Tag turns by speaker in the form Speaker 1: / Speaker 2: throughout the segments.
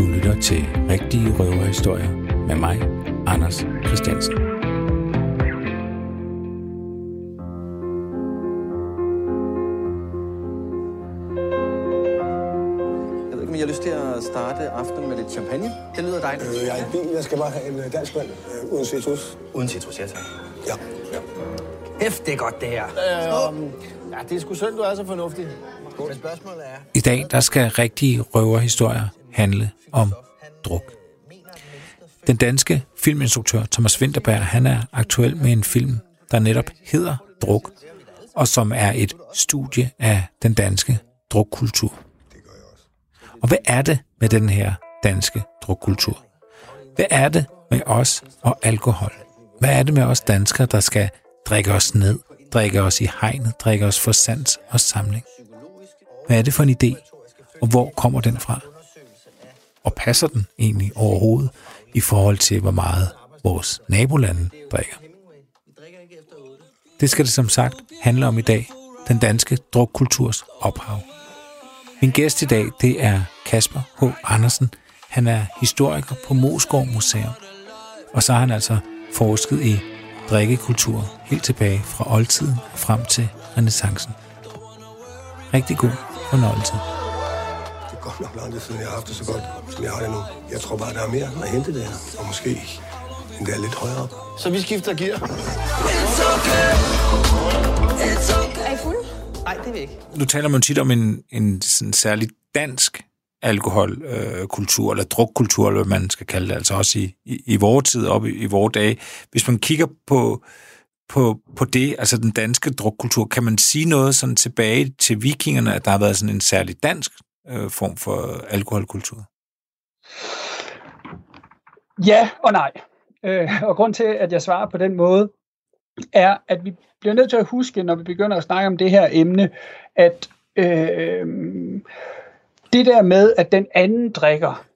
Speaker 1: Du lytter til Rigtige Røverhistorier med mig, Anders Christiansen.
Speaker 2: Jeg ved ikke, om I har lyst til at starte aftenen med lidt champagne. Det lyder dejligt.
Speaker 3: Øh, jeg er i bil. Jeg skal bare have en øh, dansk mand øh, uden citrus.
Speaker 2: Uden citrus, ja tak.
Speaker 3: Ja. ja.
Speaker 2: Hæft, det er godt, det her.
Speaker 4: Øh, ja, det er sgu synd, du er så fornuftig. Men spørgsmålet er...
Speaker 1: I dag der skal rigtige røverhistorier handle om druk. Den danske filminstruktør Thomas Winterberg, han er aktuel med en film, der netop hedder Druk, og som er et studie af den danske drukkultur. Og hvad er det med den her danske drukkultur? Hvad er det med os og alkohol? Hvad er det med os danskere, der skal drikke os ned, drikke os i hegnet, drikke os for sans og samling? Hvad er det for en idé, og hvor kommer den fra? Og passer den egentlig overhovedet i forhold til, hvor meget vores nabolande drikker? Det skal det som sagt handle om i dag, den danske drukkulturs ophav. Min gæst i dag, det er Kasper H. Andersen. Han er historiker på Moskov Museum. Og så har han altså forsket i drikkekultur helt tilbage fra oldtiden frem til renaissancen. Rigtig god fornøjelse.
Speaker 3: Nok lang tid siden, jeg har haft det så godt, som jeg har det nu. Jeg tror bare, der er mere at hente der. Og måske endda lidt højere op.
Speaker 4: Så vi skifter gear.
Speaker 5: Er I fulde?
Speaker 2: Nej, det er vi ikke.
Speaker 1: Nu taler man tit om en, en sådan særlig dansk alkoholkultur, øh, kultur, eller drukkultur, eller hvad man skal kalde det, altså også i, i, i vores tid, op i, i vores dage. Hvis man kigger på, på, på det, altså den danske drukkultur, kan man sige noget sådan tilbage til vikingerne, at der har været sådan en særlig dansk øh, form for alkoholkultur?
Speaker 6: Ja og nej. Øh, og grund til, at jeg svarer på den måde, er, at vi bliver nødt til at huske, når vi begynder at snakke om det her emne, at øh, det der med, at den anden drikker,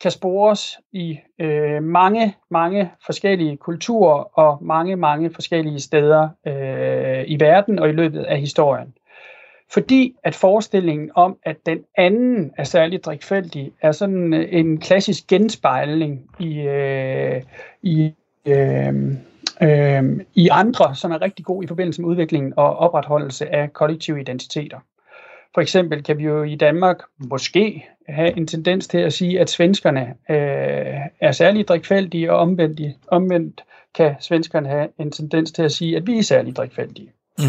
Speaker 6: kan spores i øh, mange, mange forskellige kulturer og mange, mange forskellige steder øh, i verden og i løbet af historien. Fordi at forestillingen om, at den anden er særligt drikfældig, er sådan øh, en klassisk genspejling i, øh, i, øh, øh, i andre, som er rigtig god i forbindelse med udviklingen og opretholdelse af kollektive identiteter. For eksempel kan vi jo i Danmark måske have en tendens til at sige, at svenskerne øh, er særligt drikfældige, og omvendt, omvendt kan svenskerne have en tendens til at sige, at vi er særligt drikfældige.
Speaker 1: Mm.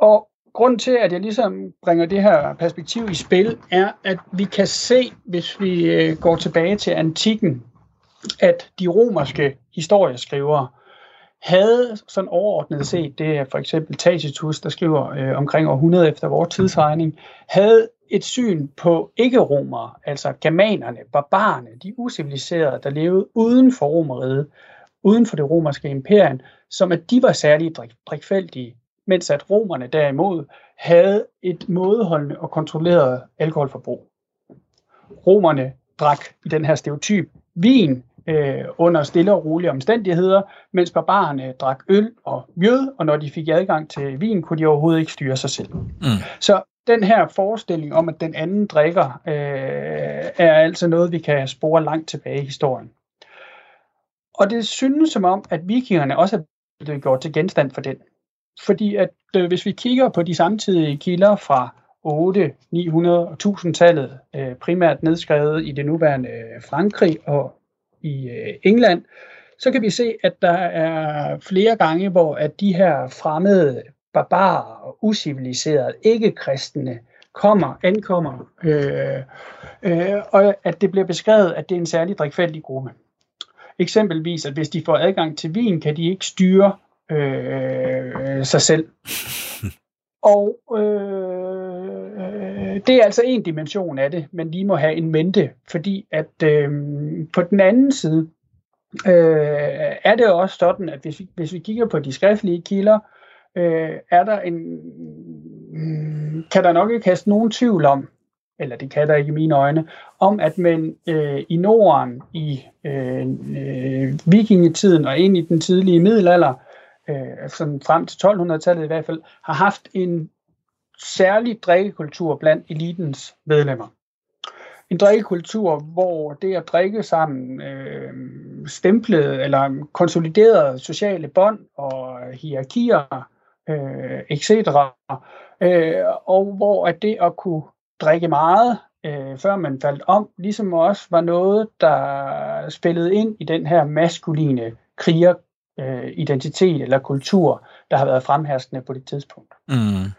Speaker 6: Og grund til, at jeg ligesom bringer det her perspektiv i spil, er, at vi kan se, hvis vi øh, går tilbage til antikken, at de romerske historieskrivere havde sådan overordnet set, det er for eksempel Tacitus, der skriver øh, omkring århundrede efter vores tidsregning, havde et syn på ikke-romere, altså germanerne, barbarerne, de usiviliserede, der levede uden for romeriet, uden for det romerske imperium, som at de var særligt drikfældige, mens at romerne derimod havde et mådeholdende og kontrolleret alkoholforbrug. Romerne drak i den her stereotyp vin øh, under stille og rolige omstændigheder, mens barbarerne drak øl og mjød, og når de fik adgang til vin, kunne de overhovedet ikke styre sig selv.
Speaker 1: Mm.
Speaker 6: Så den her forestilling om, at den anden drikker, øh, er altså noget, vi kan spore langt tilbage i historien. Og det synes som om, at vikingerne også er blevet gjort til genstand for den. Fordi at øh, hvis vi kigger på de samtidige kilder fra 8, 900 og 1000-tallet, øh, primært nedskrevet i det nuværende Frankrig og i øh, England, så kan vi se, at der er flere gange, hvor at de her fremmede barbarer og usiviliserede, ikke-kristne, kommer, ankommer, øh, øh, og at det bliver beskrevet, at det er en særlig drikfældig gruppe. Eksempelvis, at hvis de får adgang til vin, kan de ikke styre øh, sig selv. Og øh, det er altså en dimension af det, man lige må have en mente, fordi at øh, på den anden side øh, er det også sådan, at hvis vi, hvis vi kigger på de skriftlige kilder, øh, er der en, kan der nok ikke kaste nogen tvivl om, eller det kan der ikke i mine øjne, om at man øh, i Norden i øh, øh, vikingetiden og ind i den tidlige middelalder, øh, sådan frem til 1200-tallet i hvert fald, har haft en særlig drikkekultur blandt elitens medlemmer. en drikkekultur, hvor det at drikke sammen øh, stemplede eller konsoliderede sociale bånd og hierarkier, øh, etc. Øh, og hvor at det at kunne drikke meget, øh, før man faldt om, ligesom også var noget, der spillede ind i den her maskuline kriger øh, identitet eller kultur, der har været fremherskende på det tidspunkt.
Speaker 1: Mm.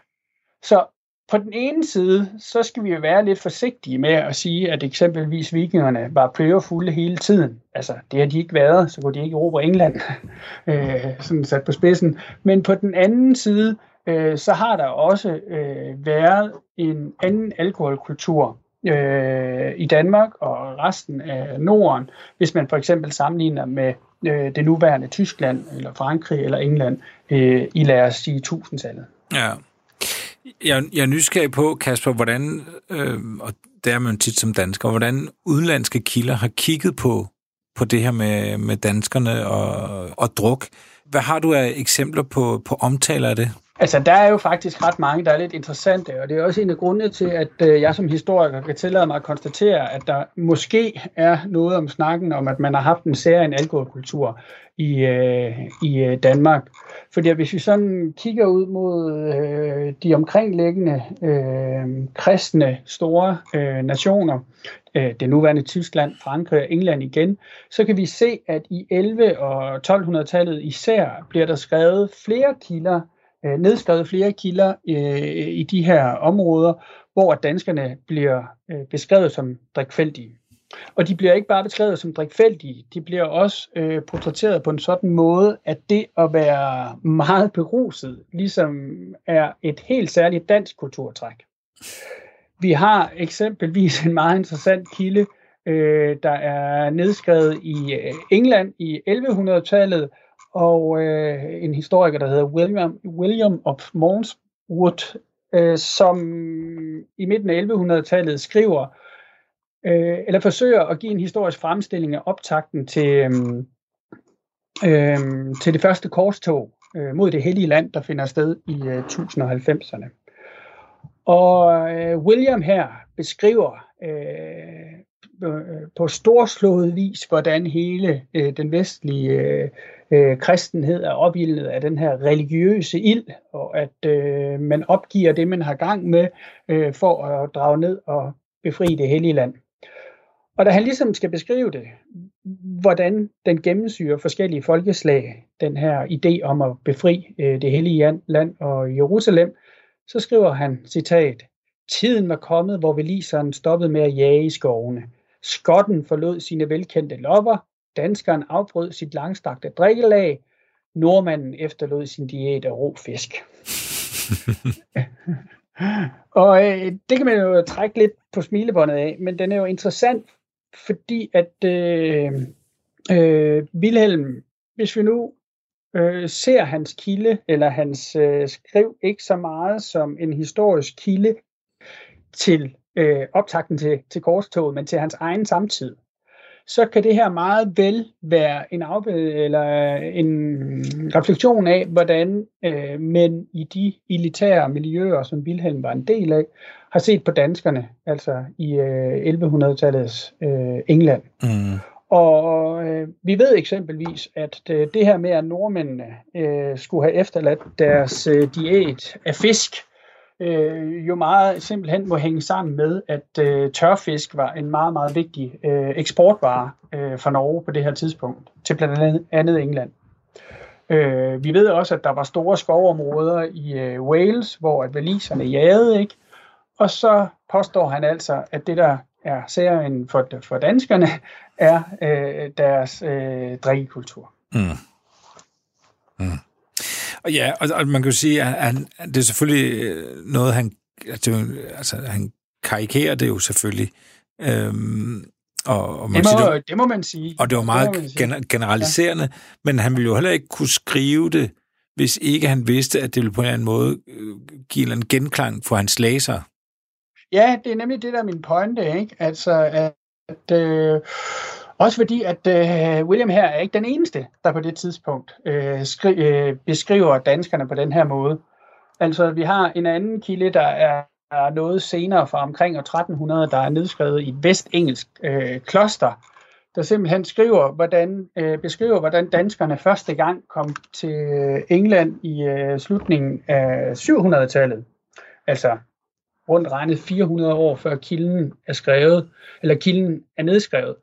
Speaker 6: Så på den ene side, så skal vi jo være lidt forsigtige med at sige, at eksempelvis vikingerne var prøverfulde hele tiden. Altså, det har de ikke været, så kunne de ikke erobre England, øh, sådan sat på spidsen. Men på den anden side, øh, så har der også øh, været en anden alkoholkultur øh, i Danmark og resten af Norden, hvis man for eksempel sammenligner med øh, det nuværende Tyskland, eller Frankrig, eller England, øh, i lad os sige tusindtallet.
Speaker 1: Ja. Jeg, jeg er nysgerrig på, Kasper, hvordan, øh, og det er man tit som dansker, hvordan udenlandske kilder har kigget på, på det her med, med danskerne og, og druk. Hvad har du af eksempler på, på omtaler af det?
Speaker 6: Altså, der er jo faktisk ret mange, der er lidt interessante, og det er også en af grundene til, at øh, jeg som historiker kan tillade mig at konstatere, at der måske er noget om snakken om, at man har haft en særlig alkoholkultur i, øh, i øh, Danmark. Fordi hvis vi sådan kigger ud mod øh, de omkringliggende øh, kristne store øh, nationer, øh, det nuværende Tyskland, Frankrig og England igen, så kan vi se, at i 11- og 1200-tallet især bliver der skrevet flere kilder øh, nedskrevet flere kilder øh, i de her områder, hvor danskerne bliver øh, beskrevet som drikfældige. Og de bliver ikke bare beskrevet som drikfældige, de bliver også øh, portrætteret på en sådan måde, at det at være meget beruset ligesom er et helt særligt dansk kulturtræk. Vi har eksempelvis en meget interessant kilde, øh, der er nedskrevet i øh, England i 1100-tallet, og øh, en historiker, der hedder William, William of Monmouth, øh, som i midten af 1100-tallet skriver, øh, eller forsøger at give en historisk fremstilling af optakten til, øh, øh, til det første korstog øh, mod det hellige land, der finder sted i øh, 1090'erne. Og øh, William her beskriver øh, øh, på storslået vis, hvordan hele øh, den vestlige øh, øh, kristenhed er opildnet af den her religiøse ild, og at øh, man opgiver det, man har gang med, øh, for at drage ned og befri det hellige land. Og da han ligesom skal beskrive det, hvordan den gennemsyrer forskellige folkeslag, den her idé om at befri øh, det hellige land og Jerusalem, så skriver han, citat, Tiden var kommet, hvor veliseren stoppede med at jage i skovene. Skotten forlod sine velkendte lopper, danskeren afbrød sit langstakte drikkelag, nordmanden efterlod sin diæt af rå fisk. og øh, det kan man jo trække lidt på smilebåndet af, men den er jo interessant, fordi at øh, øh, Wilhelm, hvis vi nu øh, ser hans kilde, eller hans øh, skriv ikke så meget som en historisk kilde til øh, optakten til, til korstoget, men til hans egen samtid, så kan det her meget vel være en afbed eller en refleksion af, hvordan øh, mænd i de elitære miljøer, som Wilhelm var en del af, har set på danskerne, altså i øh, 1100-tallets øh, England. Mm. Og øh, vi ved eksempelvis, at det, det her med, at nordmændene øh, skulle have efterladt deres øh, diæt af fisk, øh, jo meget simpelthen må hænge sammen med, at øh, tørfisk var en meget, meget vigtig øh, eksportvare øh, for Norge på det her tidspunkt, til blandt andet England. Øh, vi ved også, at der var store skovområder i øh, Wales, hvor at valiserne jagede, ikke? Og så påstår han altså, at det der er serien for, for danskerne, er øh, deres øh, drikkekultur. Mm.
Speaker 1: Mm. Og ja, og, og man kan jo sige, at han, det er selvfølgelig øh, noget, han, altså, altså, han karikerer det jo selvfølgelig. Øhm,
Speaker 6: og, og man det, må, siger, det, det må man sige.
Speaker 1: Og det var meget det gen, generaliserende, ja. men han ville jo heller ikke kunne skrive det, hvis ikke han vidste, at det ville på en eller anden måde øh, give en genklang for hans læser.
Speaker 6: Ja, det er nemlig det, der er min pointe, ikke? Altså, at, at øh, også fordi, at øh, William her er ikke den eneste, der på det tidspunkt øh, skri- øh, beskriver danskerne på den her måde. Altså, vi har en anden kilde, der er er noget senere fra omkring år 1300, der er nedskrevet i et vestengelsk øh, kloster, der simpelthen skriver, hvordan, øh, beskriver, hvordan danskerne første gang kom til England i øh, slutningen af 700-tallet. Altså rundt regnet 400 år før kilden er skrevet, eller kilden er nedskrevet.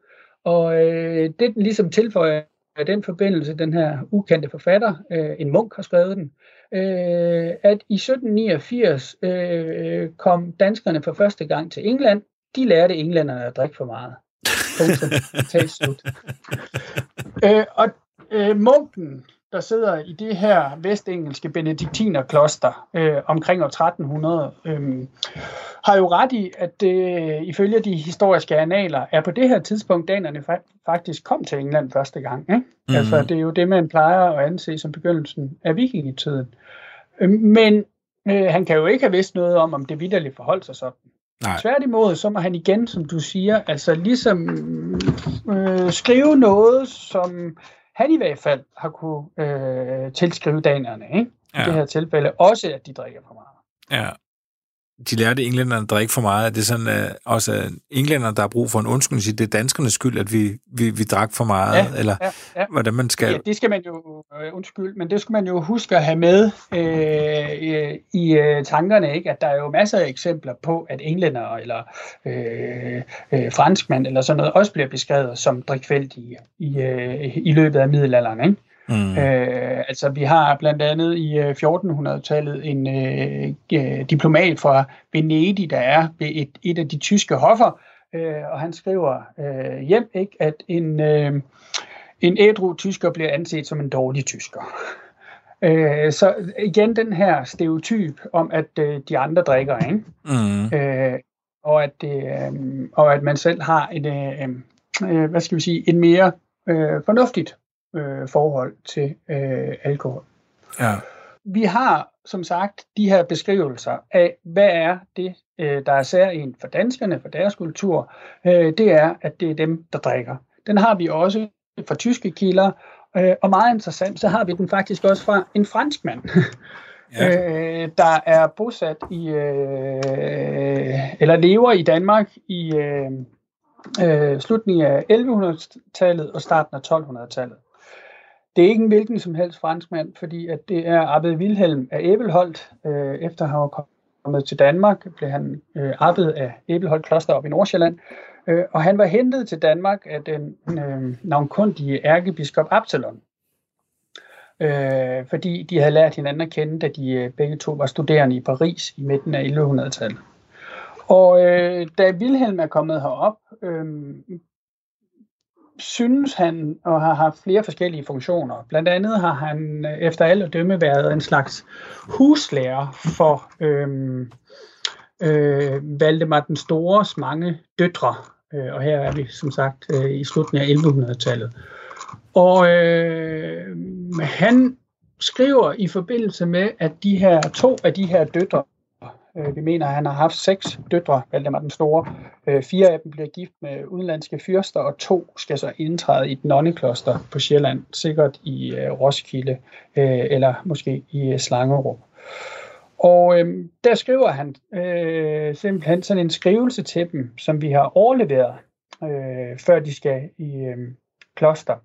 Speaker 6: Og øh, det den ligesom tilføjer i den forbindelse, den her ukendte forfatter, øh, en munk har skrevet den, øh, at i 1789 øh, kom danskerne for første gang til England. De lærte englænderne at drikke for meget. Punktum. slut. øh, og øh, munken, der sidder i det her vestengelske benediktinerkloster øh, omkring år 1300, øh, har jo ret i, at øh, ifølge de historiske analer, er på det her tidspunkt danerne fa- faktisk kom til England første gang. Ikke? Mm. Altså, det er jo det, man plejer at anse som begyndelsen af vikingetiden. Øh, men øh, han kan jo ikke have vidst noget om, om det vidderligt forholdt sig sådan. Nej. Tværtimod, så må han igen, som du siger, altså ligesom øh, skrive noget, som han i hvert fald har kunne øh, tilskrive danerne, ikke? I det her tilfælde. Også, at de drikker for meget.
Speaker 1: Ja de lærte englænderne at drikke for meget. Er det sådan, at også englænderne, der har brug for en undskyldning, siger, det er danskernes skyld, at vi, vi, vi drak for meget?
Speaker 6: Ja,
Speaker 1: eller
Speaker 6: ja, ja.
Speaker 1: hvordan man skal...
Speaker 6: Ja, det skal man jo, øh, undskyld, men det skal man jo huske at have med øh, i øh, tankerne, ikke? at der er jo masser af eksempler på, at englænder eller øh, øh, franskmænd eller sådan noget også bliver beskrevet som drikfældige i, øh, i løbet af middelalderen. Ikke? Mm. Øh, altså vi har blandt andet i 1400-tallet øh, en øh, diplomat fra Venedig, der er ved et, et af de tyske hoffer, øh, og han skriver øh, hjem, ikke, at en, øh, en ædru tysker bliver anset som en dårlig tysker. Øh, så igen den her stereotyp om, at øh, de andre drikker, ikke? Mm. Øh, og, at øh, og at man selv har et, øh, øh, hvad skal vi sige, en mere øh, fornuftigt øh, forhold til øh, alkohol.
Speaker 1: Ja.
Speaker 6: Vi har som sagt de her beskrivelser af, hvad er det, øh, der er særligt for danskerne, for deres kultur. Øh, det er, at det er dem, der drikker. Den har vi også fra tyske kilder, øh, og meget interessant, så har vi den faktisk også fra en franskmand. Ja. øh, der er bosat i, øh, eller lever i Danmark i øh, øh, slutningen af 1100-tallet og starten af 1200-tallet. Det er ikke en hvilken som helst franskmand, fordi at det er Abbed Wilhelm af Æbelholdt. Øh, efter han var kommet til Danmark, blev han øh, abbed af Æbelholdt Kloster op i Nordsjælland. Øh, og han var hentet til Danmark af den øh, navnkundige ærkebiskop Absalon. Øh, fordi de havde lært hinanden at kende, da de øh, begge to var studerende i Paris i midten af 1100-tallet. Og øh, da Wilhelm er kommet herop, øh, synes han og har haft flere forskellige funktioner. Blandt andet har han øh, efter alt at dømme været en slags huslærer for øhm, øh, Valdemar den Stores mange døtre. Øh, og her er vi som sagt øh, i slutningen af 1100-tallet. Og øh, han skriver i forbindelse med, at de her to af de her døtre Øh, vi mener, at han har haft seks døtre, Valdemar den Store. Øh, fire af dem bliver gift med udenlandske fyrster, og to skal så indtræde i et nonnekloster på Sjælland, sikkert i øh, Roskilde øh, eller måske i øh, Slangerup. Og øh, der skriver han øh, simpelthen sådan en skrivelse til dem, som vi har overleveret, øh, før de skal i øh, kloster.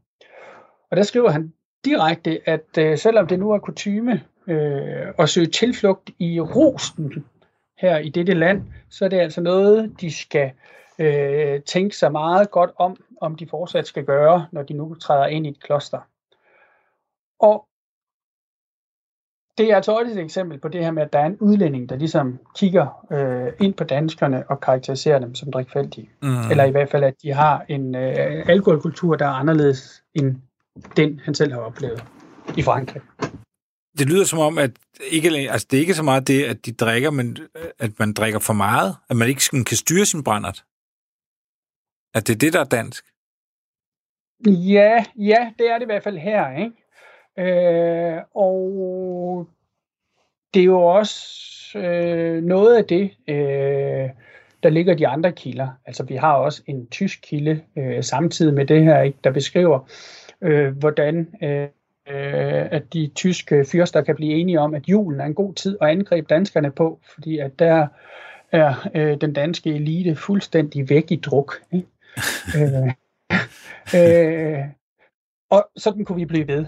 Speaker 6: Og der skriver han direkte, at øh, selvom det nu er kutyme øh, at søge tilflugt i rosten her i dette land, så er det altså noget, de skal øh, tænke sig meget godt om, om de fortsat skal gøre, når de nu træder ind i et kloster. Og det er altså også et eksempel på det her med, at der er en udlænding, der ligesom kigger øh, ind på danskerne og karakteriserer dem som drikfældige. Mm. Eller i hvert fald, at de har en øh, alkoholkultur, der er anderledes end den, han selv har oplevet i Frankrig
Speaker 1: det lyder som om, at ikke, altså det er ikke så meget det, at de drikker, men øh, at man drikker for meget. At man ikke kan styre sin brændert. At det er det, der er dansk.
Speaker 6: Ja, ja, det er det i hvert fald her, ikke? Øh, og det er jo også øh, noget af det, øh, der ligger de andre kilder. Altså vi har også en tysk kilde øh, samtidig med det her, ikke, der beskriver, øh, hvordan øh, øh, at de tyske fyrster kan blive enige om, at julen er en god tid at angribe danskerne på, fordi at der er øh, den danske elite fuldstændig væk i druk. Ikke? øh, øh, og sådan kunne vi blive ved.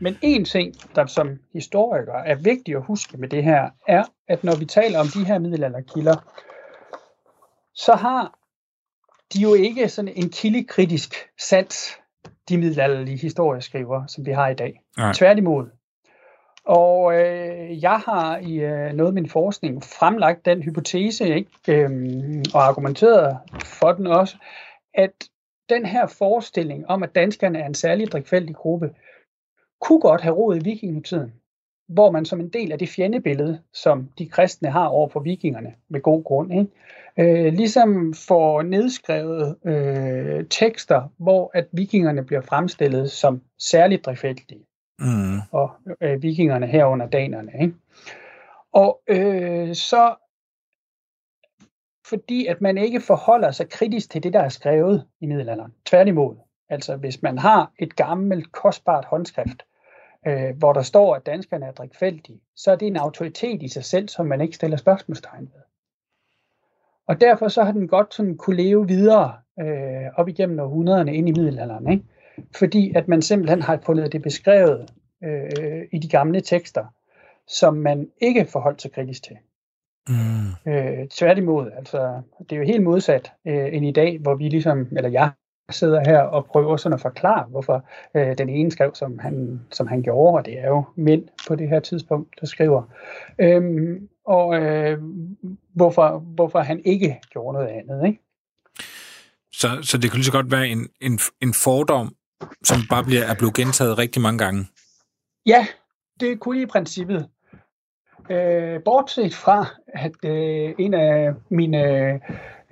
Speaker 6: Men en ting, der som historiker er vigtigt at huske med det her, er, at når vi taler om de her middelalderkilder, så har de jo ikke sådan en kildekritisk sans, de middelalderlige historieskriver, som vi har i dag. Nej. Tværtimod. Og øh, jeg har i øh, noget af min forskning fremlagt den hypotese, ikke, øh, og argumenteret for den også, at den her forestilling om, at danskerne er en særlig drikfældig gruppe, kunne godt have rod i vikingetiden, hvor man som en del af det fjendebillede, som de kristne har over for vikingerne, med god grund, ikke? Øh, ligesom får nedskrevet øh, tekster, hvor at vikingerne bliver fremstillet som særligt drifældige. Mm. Og øh, vikingerne herunder danerne. Ikke? Og øh, så fordi at man ikke forholder sig kritisk til det, der er skrevet i middelalderen. Tværtimod. Altså hvis man har et gammelt, kostbart håndskrift, øh, hvor der står, at danskerne er drikfældige, så er det en autoritet i sig selv, som man ikke stiller spørgsmålstegn ved. Og derfor så har den godt sådan kunne leve videre øh, op igennem århundrederne ind i middelalderen. Ikke? Fordi at man simpelthen har fundet det beskrevet øh, i de gamle tekster, som man ikke forholdt sig kritisk til. Mm. Øh, tværtimod, altså det er jo helt modsat øh, end i dag, hvor vi ligesom, eller jeg sidder her og prøver sådan at forklare, hvorfor øh, den ene skrev, som han, som han gjorde, og det er jo mænd på det her tidspunkt, der skriver. Øhm, og øh, hvorfor, hvorfor han ikke gjorde noget andet. Ikke?
Speaker 1: Så, så det kunne lige så godt være en, en, en fordom, som bare bliver, er blevet gentaget rigtig mange gange?
Speaker 6: Ja, det kunne i princippet. Øh, bortset fra, at øh, en af mine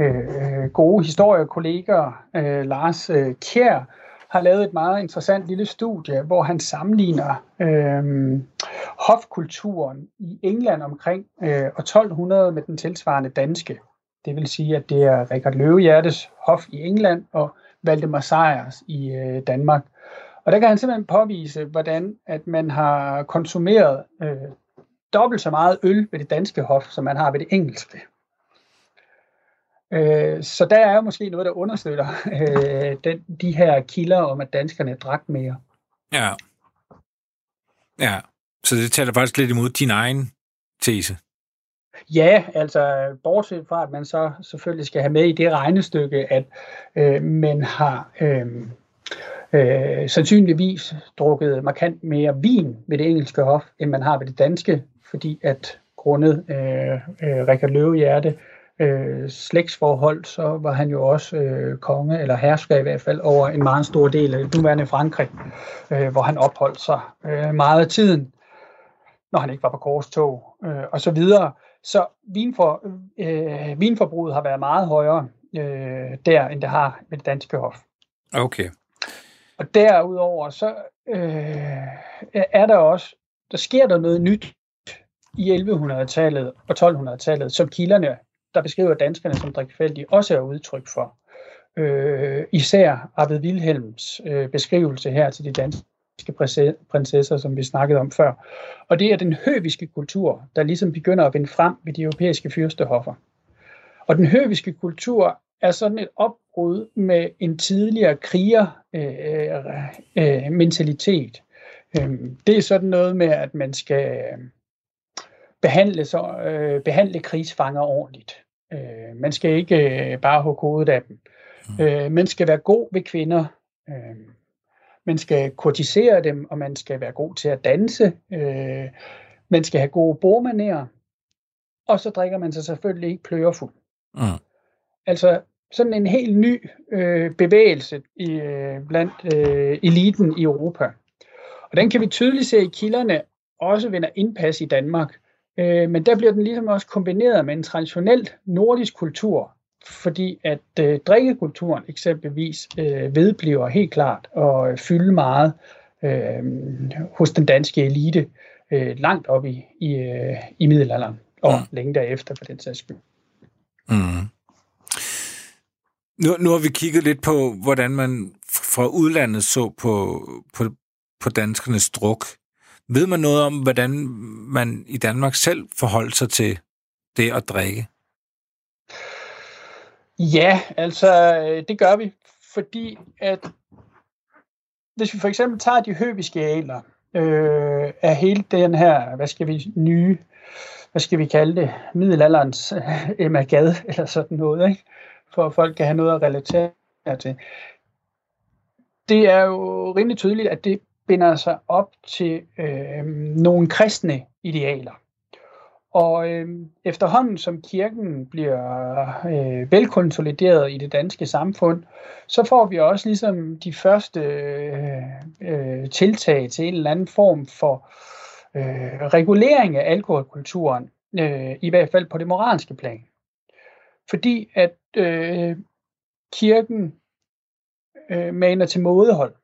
Speaker 6: Øh, øh, gode historiekolleger, øh, Lars øh, Kjær, har lavet et meget interessant lille studie, hvor han sammenligner øh, hofkulturen i England omkring øh, år 1200 med den tilsvarende danske. Det vil sige, at det er Richard Løvehjertes hof i England og Valdemar Sejers i øh, Danmark. Og der kan han simpelthen påvise, hvordan at man har konsumeret øh, dobbelt så meget øl ved det danske hof, som man har ved det engelske. Øh, så der er jo måske noget, der understøtter øh, den, de her kilder om, at danskerne drak mere.
Speaker 1: Ja. Ja, så det taler faktisk lidt imod din egen tese.
Speaker 6: Ja, altså bortset fra, at man så selvfølgelig skal have med i det regnestykke, at øh, man har øh, øh, sandsynligvis drukket markant mere vin ved det engelske hof, end man har ved det danske, fordi at grundet øh, øh, Rikard Løvehjerte øh, slægtsforhold, så var han jo også øh, konge, eller hersker i hvert fald, over en meget stor del af det nuværende Frankrig, øh, hvor han opholdt sig øh, meget af tiden, når han ikke var på korstog, øh, og så videre. Så vinfor, øh, vinforbruget har været meget højere øh, der, end det har ved det danske hof.
Speaker 1: Okay.
Speaker 6: Og derudover, så øh, er der også, der sker der noget nyt i 1100-tallet og 1200-tallet, som kilderne der beskriver danskerne som drikfældige, også er udtryk for. Øh, især Arvid Wilhelms øh, beskrivelse her til de danske prinsesser, som vi snakkede om før. Og det er den høviske kultur, der ligesom begynder at vinde frem ved de europæiske fyrstehoffer. Og den høviske kultur er sådan et opbrud med en tidligere kriger øh, øh, mentalitet. Øh, det er sådan noget med, at man skal øh, behandle, så, øh, behandle krigsfanger ordentligt. Øh, man skal ikke øh, bare hugge hovedet af dem. Mm. Øh, man skal være god ved kvinder. Øh, man skal kortisere dem, og man skal være god til at danse. Øh, man skal have gode bordmanerer. Og så drikker man sig selvfølgelig ikke plørefuld. Mm. Altså sådan en helt ny øh, bevægelse i, øh, blandt øh, eliten i Europa. Og den kan vi tydeligt se i kilderne også vinder indpas i Danmark. Øh, men der bliver den ligesom også kombineret med en traditionel nordisk kultur, fordi at øh, drikkekulturen eksempelvis øh, vedbliver helt klart og øh, fylde meget øh, hos den danske elite øh, langt op i, i, øh, i middelalderen og mm. længe derefter for den sags skyld. Mm.
Speaker 1: Nu, nu har vi kigget lidt på, hvordan man fra udlandet så på, på, på danskernes druk. Ved man noget om, hvordan man i Danmark selv forholdt sig til det at drikke?
Speaker 6: Ja, altså øh, det gør vi, fordi at hvis vi for eksempel tager de høbiske aler øh, af hele den her, hvad skal vi, nye, hvad skal vi kalde det, middelalderens øh, Emma Gad, eller sådan noget, ikke? for at folk kan have noget at relatere til. Det er jo rimelig tydeligt, at det binder sig op til øh, nogle kristne idealer. Og øh, efterhånden som kirken bliver øh, velkonsolideret i det danske samfund, så får vi også ligesom de første øh, øh, tiltag til en eller anden form for øh, regulering af alkoholkulturen, øh, i hvert fald på det moralske plan. Fordi at øh, kirken øh, maner til mådehold.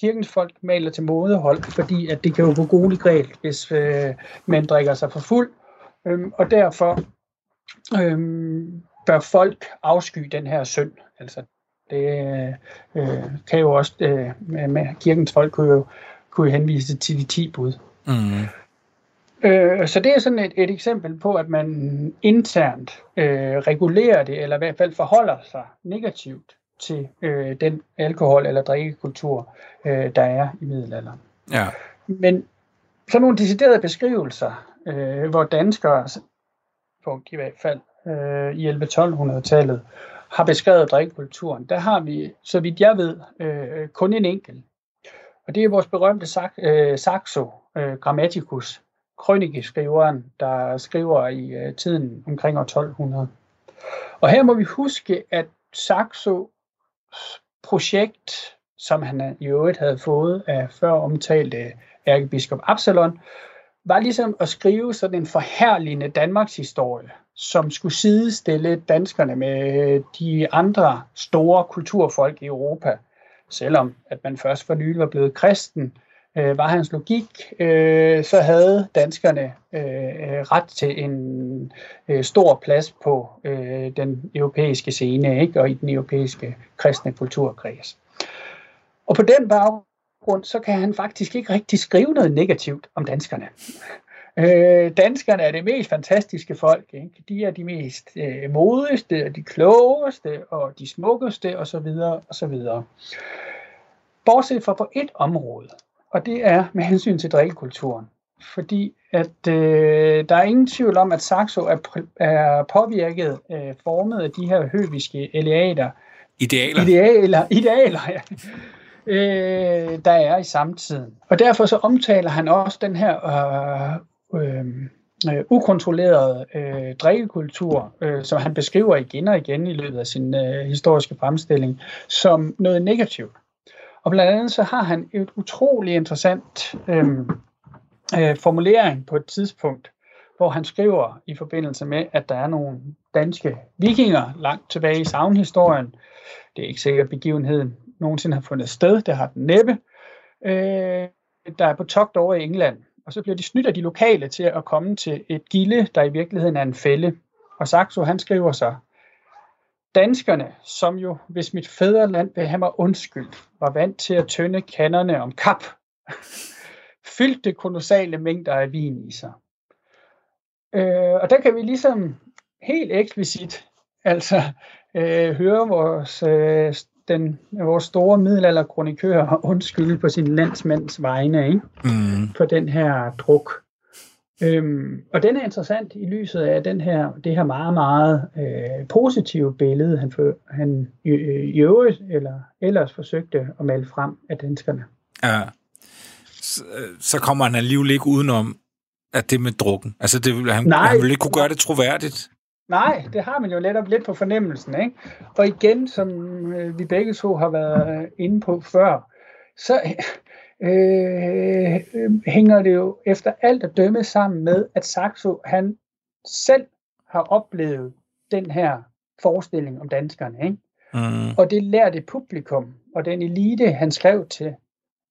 Speaker 6: Kirkens folk maler til mådehold, fordi at det kan jo gå gode galt, hvis øh, man drikker sig for fuld, Øhm, og derfor øhm, bør folk afsky den her synd. Altså, det øh, kan jo også, øh, med, med kirkens folk kunne jo, kunne jo henvise til de 10 bud. Mm. Øh, så det er sådan et, et eksempel på, at man internt øh, regulerer det, eller i hvert fald forholder sig negativt til øh, den alkohol- eller drikkekultur, øh, der er i middelalderen.
Speaker 1: Ja.
Speaker 6: Men så nogle deciderede beskrivelser øh, hvor danskere, på i hvert fald øh, i 11-1200-tallet, har beskrevet drikkekulturen. Der har vi, så vidt jeg ved, øh, kun en enkelt. Og det er vores berømte øh, Saxo, øh, Grammaticus, krønikeskriveren, der skriver i øh, tiden omkring år 1200. Og her må vi huske, at Saxo projekt, som han i øvrigt havde fået af før omtalte ærkebiskop Absalon, var ligesom at skrive sådan en forherligende Danmarks historie, som skulle sidestille danskerne med de andre store kulturfolk i Europa. Selvom at man først for nylig var blevet kristen, øh, Øh, var hans logik, øh, så havde danskerne øh, ret til en øh, stor plads på øh, den europæiske scene ikke? og i den europæiske kristne kulturkreds. Og på den baggrund så kan han faktisk ikke rigtig skrive noget negativt om danskerne. Øh, danskerne er det mest fantastiske folk. Ikke? De er de mest øh, modigste, og de klogeste, og de smukkeste, og så videre, og så videre. Bortset fra på et område, og det er med hensyn til drikkekulturen. Fordi at øh, der er ingen tvivl om, at Saxo er, er påvirket, øh, formet af de her høviske eleater.
Speaker 1: Idealer.
Speaker 6: Idealer, idealer ja øh, der er i samtiden. Og derfor så omtaler han også den her øh, øh, øh, ukontrollerede øh, drikkekultur, øh, som han beskriver igen og igen i løbet af sin øh, historiske fremstilling, som noget negativt. Og blandt andet så har han et utrolig interessant øh, øh, formulering på et tidspunkt, hvor han skriver i forbindelse med, at der er nogle danske vikinger langt tilbage i savnhistorien. Det er ikke sikkert begivenheden nogensinde har fundet sted. Det har den næppe. Øh, der er på togt over i England. Og så bliver de snydt af de lokale til at komme til et gilde, der i virkeligheden er en fælde. Og Saxo, han skriver så, Danskerne, som jo, hvis mit fædreland vil have mig undskyld, var vant til at tønde kanderne om kap, fyldte kolossale mængder af vin i sig. Øh, og der kan vi ligesom helt eksplicit altså øh, høre vores øh, den, vores store middelalderkronikør undskylde på sin landsmands vegne ikke? Mm. for den her druk. Øhm, og den er interessant i lyset af den her, det her meget, meget øh, positive billede, han, for, han i, i øvrigt eller ellers forsøgte at male frem af danskerne.
Speaker 1: Ja. Så, så kommer han alligevel ikke udenom, at det med drukken. Altså, det, han, Nej. han ville ikke kunne gøre det troværdigt.
Speaker 6: Nej, det har man jo netop lidt på fornemmelsen. Ikke? Og igen, som øh, vi begge to har været inde på før, så øh, øh, hænger det jo efter alt at dømme sammen med, at Saxo han selv har oplevet den her forestilling om danskerne. Ikke? Mm. Og det lærte publikum, og den elite, han skrev til,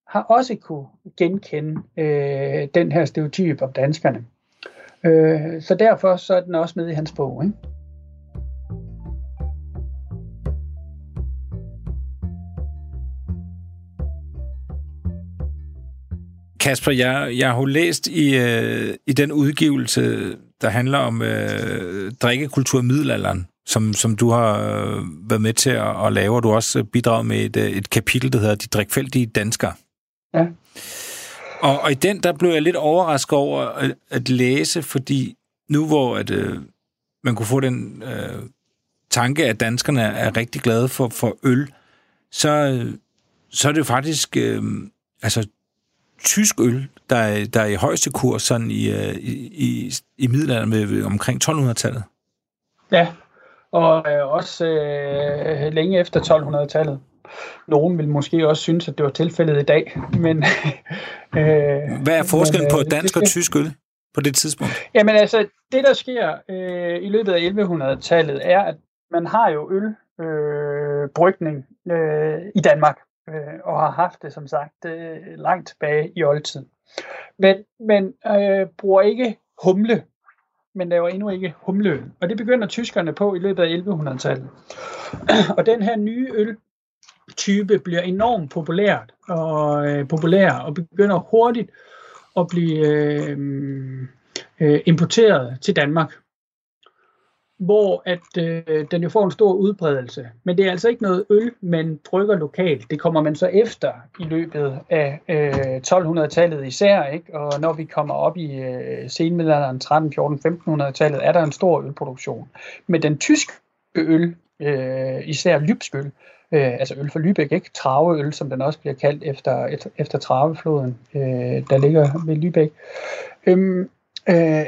Speaker 6: har også kunne genkende øh, den her stereotyp om danskerne. Øh, så derfor så er den også med i hans bog. Ikke?
Speaker 1: Kasper, jeg, jeg har læst i, øh, i den udgivelse, der handler om øh, drikkekultur i middelalderen, som, som du har øh, været med til at, at lave, og du har også bidraget med et, øh, et kapitel, der hedder De drikfældige danskere.
Speaker 6: Ja.
Speaker 1: Og, og i den, der blev jeg lidt overrasket over at, at læse, fordi nu hvor at, øh, man kunne få den øh, tanke, at danskerne er rigtig glade for, for øl, så, øh, så er det jo faktisk øh, altså, tysk øl, der er, der er i højeste kurs sådan i, øh, i, i, i middelalderen med omkring 1200-tallet.
Speaker 6: Ja, og øh, også øh, længe efter 1200-tallet. Nogen vil måske også synes, at det var tilfældet i dag, men... øh,
Speaker 1: Hvad er forskellen
Speaker 6: men,
Speaker 1: på
Speaker 6: øh,
Speaker 1: dansk
Speaker 6: det
Speaker 1: og tysk øl på det tidspunkt?
Speaker 6: Jamen altså, det der sker øh, i løbet af 1100-tallet er, at man har jo ølbrygning øh, brygning, øh, i Danmark, øh, og har haft det som sagt øh, langt tilbage i oldtiden. Men, men øh, bruger ikke humle, men laver endnu ikke humleøl. Og det begynder tyskerne på i løbet af 1100-tallet. og den her nye øl type bliver enormt populært og øh, populær og begynder hurtigt at blive øh, øh, importeret til Danmark, hvor at øh, den jo får en stor udbredelse. Men det er altså ikke noget øl, man brygger lokalt. Det kommer man så efter i løbet af øh, 1200-tallet især, ikke? og når vi kommer op i øh, senmiddelalderen 13, 14, 1500-tallet, er der en stor ølproduktion. Men den tyske øl, øh, især lybskøl, øh, altså øl fra Lübeck, ikke? Traveøl, som den også bliver kaldt efter, efter, efter Travefloden, øh, der ligger ved Lübeck, øh, øh,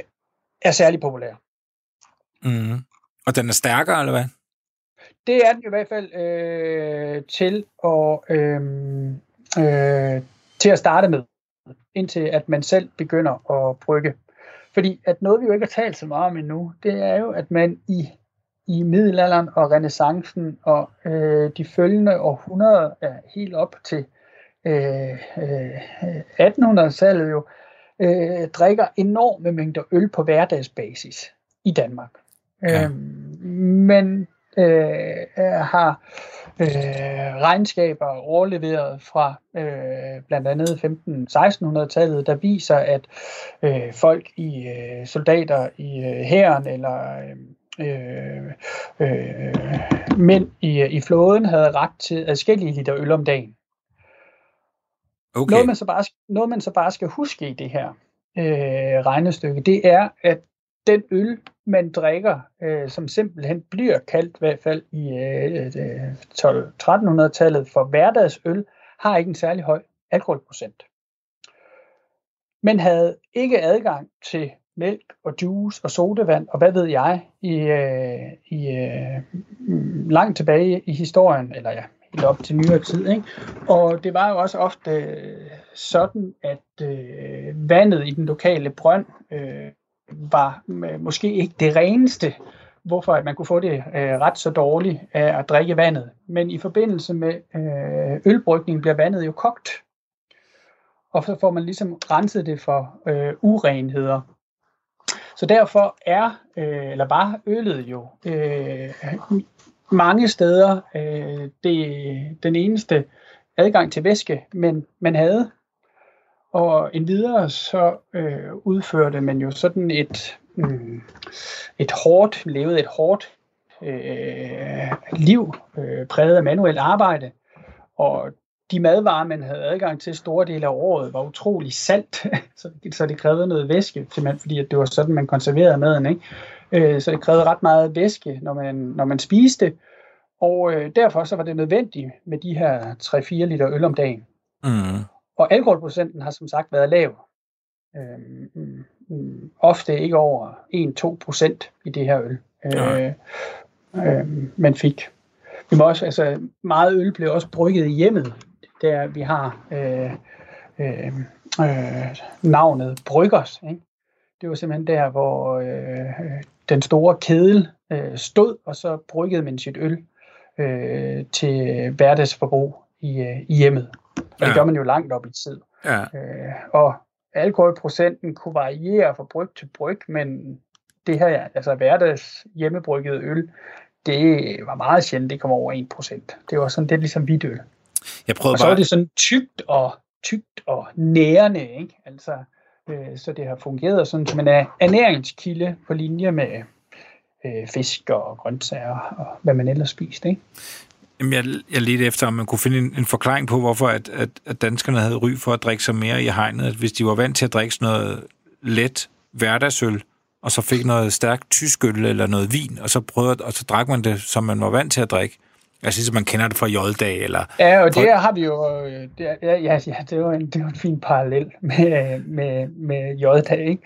Speaker 6: er særlig populær.
Speaker 1: Mm. Og den er stærkere, eller hvad?
Speaker 6: Det er den i hvert fald øh, til, at, øh, øh, til at starte med, indtil at man selv begynder at brygge. Fordi at noget, vi jo ikke har talt så meget om endnu, det er jo, at man i, i middelalderen og renaissancen og øh, de følgende århundreder er helt op til øh, øh, 1800-tallet jo, øh, drikker enorme mængder øl på hverdagsbasis i Danmark.
Speaker 1: Ja.
Speaker 6: Øhm, men øh, har øh, regnskaber overleveret fra øh, blandt andet 15-1600-tallet, der viser, at øh, folk i øh, soldater i øh, hæren eller øh, øh, mænd i, i flåden havde ret til adskillige liter øl om dagen.
Speaker 1: Okay.
Speaker 6: Noget, man så bare, noget, man så bare skal huske i det her øh, regnestykke, det er, at den øl, man drikker, øh, som simpelthen bliver kaldt, i hvert fald i øh, øh 12-1300-tallet, for hverdagsøl, har ikke en særlig høj alkoholprocent. Men havde ikke adgang til mælk og juice og sodavand og hvad ved jeg i, øh, i øh, langt tilbage i historien, eller ja, helt op til nyere tid. Ikke? Og det var jo også ofte øh, sådan, at øh, vandet i den lokale brønd øh, var måske ikke det reneste, hvorfor at man kunne få det øh, ret så dårligt af at drikke vandet. Men i forbindelse med øh, ølbrygning bliver vandet jo kogt, og så får man ligesom renset det for øh, urenheder. Så derfor er, øh, eller var øllet jo øh, mange steder øh, det, den eneste adgang til væske, men man havde. Og endvidere så øh, udførte man jo sådan et, mm, et hårdt, levede et hårdt øh, liv, øh, præget af manuelt arbejde. Og de madvarer, man havde adgang til store dele af året, var utrolig salt, så, så det krævede noget væske, simpelthen, fordi at det var sådan, man konserverede maden. Ikke? Øh, så det krævede ret meget væske, når man, når man spiste, og øh, derfor så var det nødvendigt med de her 3-4 liter øl om dagen.
Speaker 1: Mm.
Speaker 6: Og alkoholprocenten har som sagt været lav. Øhm, mm, ofte ikke over 1-2 procent i det her øl, øh, øh, man fik. Vi må også, altså, meget øl blev også brygget i hjemmet, der vi har øh, øh, øh, navnet Bryggers. Ikke? Det var simpelthen der, hvor øh, den store kedel øh, stod, og så bryggede man sit øl øh, til hverdagsforbrug i, øh, i hjemmet. Og det
Speaker 1: Ja.
Speaker 6: gør man jo langt op i tid.
Speaker 1: Ja.
Speaker 6: Øh, og alkoholprocenten kunne variere fra bryg til bryg, men det her, altså hverdags hjemmebrygget øl, det var meget sjældent, det kom over 1%. Det var sådan lidt ligesom hvidøl.
Speaker 1: Jeg prøvede
Speaker 6: Og så var
Speaker 1: bare...
Speaker 6: det sådan tykt og tykt og nærende, ikke? Altså, øh, så det har fungeret sådan som en ernæringskilde på linje med øh, fisk og grøntsager og hvad man ellers spiste, ikke?
Speaker 1: Jamen, jeg, jeg ledte efter, om man kunne finde en, en forklaring på, hvorfor at, at, at danskerne havde ry for at drikke sig mere i hegnet. At hvis de var vant til at drikke sådan noget let hverdagsøl, og så fik noget stærkt tysk øl eller noget vin, og så prøvede, og så drak man det, som man var vant til at drikke. Synes, at man kender det fra J-dag, eller...
Speaker 6: Ja, og det har vi jo... øh, Det, er- ja, ja, det var en, det var en fin parallel med, med, med J-dag, ikke?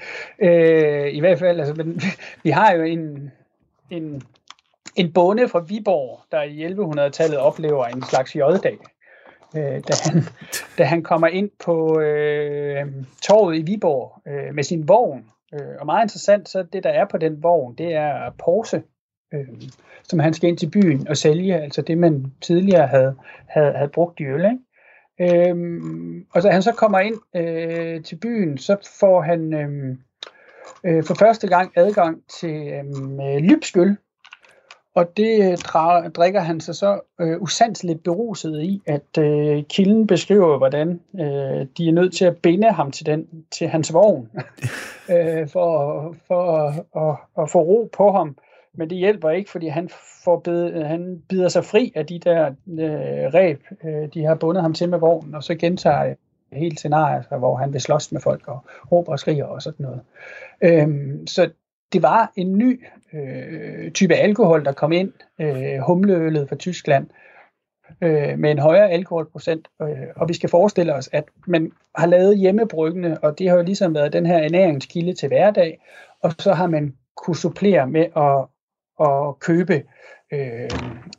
Speaker 6: Øh, I hvert fald, altså, men, vi har jo en, en, en bonde fra Viborg, der i 1100-tallet oplever en slags J-dag. Øh, da, han, da han kommer ind på øh, torvet i Viborg øh, med sin vogn. Øh, og meget interessant, så det der er på den vogn, det er porse, øh, som han skal ind til byen og sælge, altså det man tidligere havde, havde, havde brugt i øl. Ikke? Øh, og så han så kommer ind øh, til byen, så får han øh, øh, for første gang adgang til øhm, øh, lybskyld, og det øh, dra- drikker han sig så øh, usandsligt beruset i, at øh, kilden beskriver, hvordan øh, de er nødt til at binde ham til, den, til hans vogn, øh, for, for at, at, at få ro på ham. Men det hjælper ikke, fordi han, får bed, han bider sig fri af de der øh, ræb, øh, de har bundet ham til med vognen, og så gentager helt scenarie, altså, hvor han vil slås med folk og råber og skriger og sådan noget. Øhm, så det var en ny øh, type alkohol, der kom ind, øh, humleølet fra Tyskland, øh, med en højere alkoholprocent. Øh, og vi skal forestille os, at man har lavet hjemmebryggene, og det har jo ligesom været den her ernæringskilde til hverdag, og så har man kunne supplere med at, at købe øh,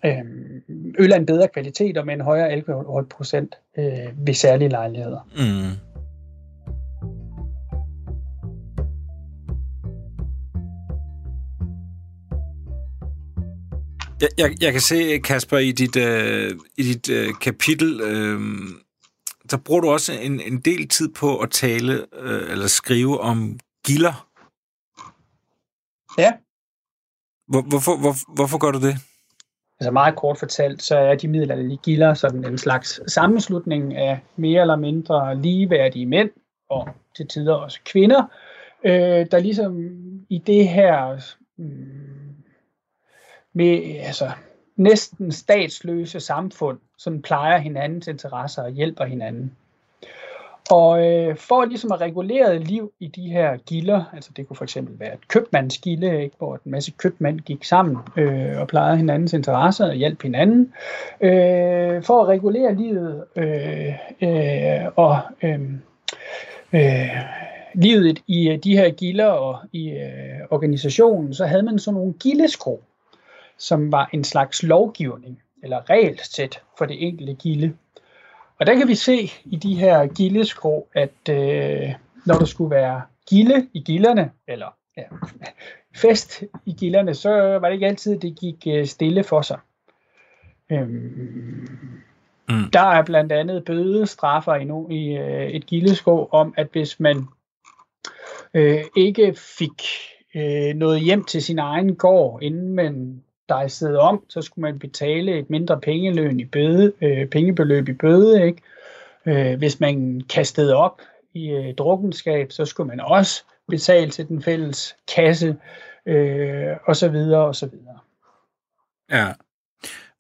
Speaker 6: øh, øl af en bedre kvalitet og med en højere alkoholprocent øh, ved særlige lejligheder.
Speaker 1: Mm. Jeg, jeg, jeg kan se, Kasper, i dit, øh, i dit øh, kapitel, øh, der bruger du også en, en del tid på at tale øh, eller skrive om gilder.
Speaker 6: Ja,
Speaker 1: Hvor, hvorfor, hvor, hvorfor gør du det?
Speaker 6: altså meget kort fortalt, så er de middelalderlige gilder sådan en slags sammenslutning af mere eller mindre ligeværdige mænd, og til tider også kvinder, øh, der ligesom i det her mm, med, altså, næsten statsløse samfund, som plejer hinandens interesser og hjælper hinanden. Og øh, for ligesom at regulere liv i de her gilder, altså det kunne for eksempel være et købmandsgilde, ikke, hvor en masse købmænd gik sammen øh, og plejede hinandens interesser og hjalp hinanden. Øh, for at regulere livet øh, øh, og øh, øh, livet i de her gilder og i øh, organisationen, så havde man sådan nogle gildeskro, som var en slags lovgivning eller regelsæt for det enkelte gilde. Og der kan vi se i de her gildeskrog, at øh, når der skulle være gilde i gilderne, eller ja, fest i gilderne, så var det ikke altid, det gik øh, stille for sig. Øhm,
Speaker 1: Mm.
Speaker 6: Der er blandt andet bødestraffer i, no, i øh, et gildeskrog om, at hvis man øh, ikke fik øh, noget hjem til sin egen gård, inden man dejsede om, så skulle man betale et mindre pengeløn i bøde, øh, pengebeløb i bøde. Ikke? Øh, hvis man kastede op i øh, drukkenskab, så skulle man også betale til den fælles kasse, øh, og så videre, og så videre.
Speaker 1: Ja.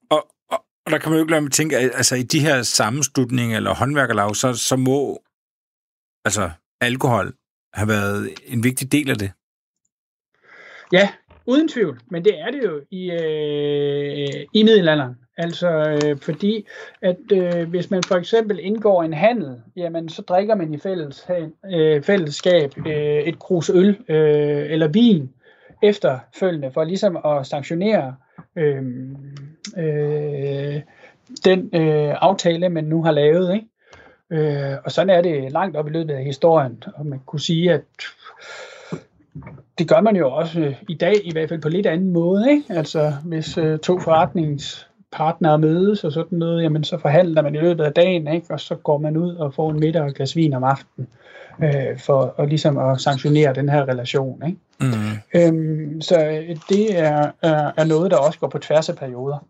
Speaker 1: Og, og, og der kan man jo ikke lade mig tænke, at altså, i de her sammenslutninger eller håndværkerlag, så, så må altså, alkohol have været en vigtig del af det.
Speaker 6: Ja, uden tvivl, men det er det jo i, øh, i middelalderen. Altså øh, fordi, at øh, hvis man for eksempel indgår en handel, jamen så drikker man i fælles, øh, fællesskab øh, et krus øl øh, eller vin efterfølgende, for ligesom at sanktionere øh, øh, den øh, aftale, man nu har lavet. Ikke? Øh, og sådan er det langt op i løbet af historien, og man kunne sige, at det gør man jo også øh, i dag, i hvert fald på lidt anden måde. Ikke? Altså, hvis øh, to forretningspartnere mødes og sådan noget, jamen, så forhandler man i løbet af dagen, ikke? og så går man ud og får en middag og et glas vin om aftenen, øh, for at, ligesom at sanktionere den her relation. Ikke?
Speaker 1: Mm.
Speaker 6: Øhm, så det er, er, er noget, der også går på tværs af perioder.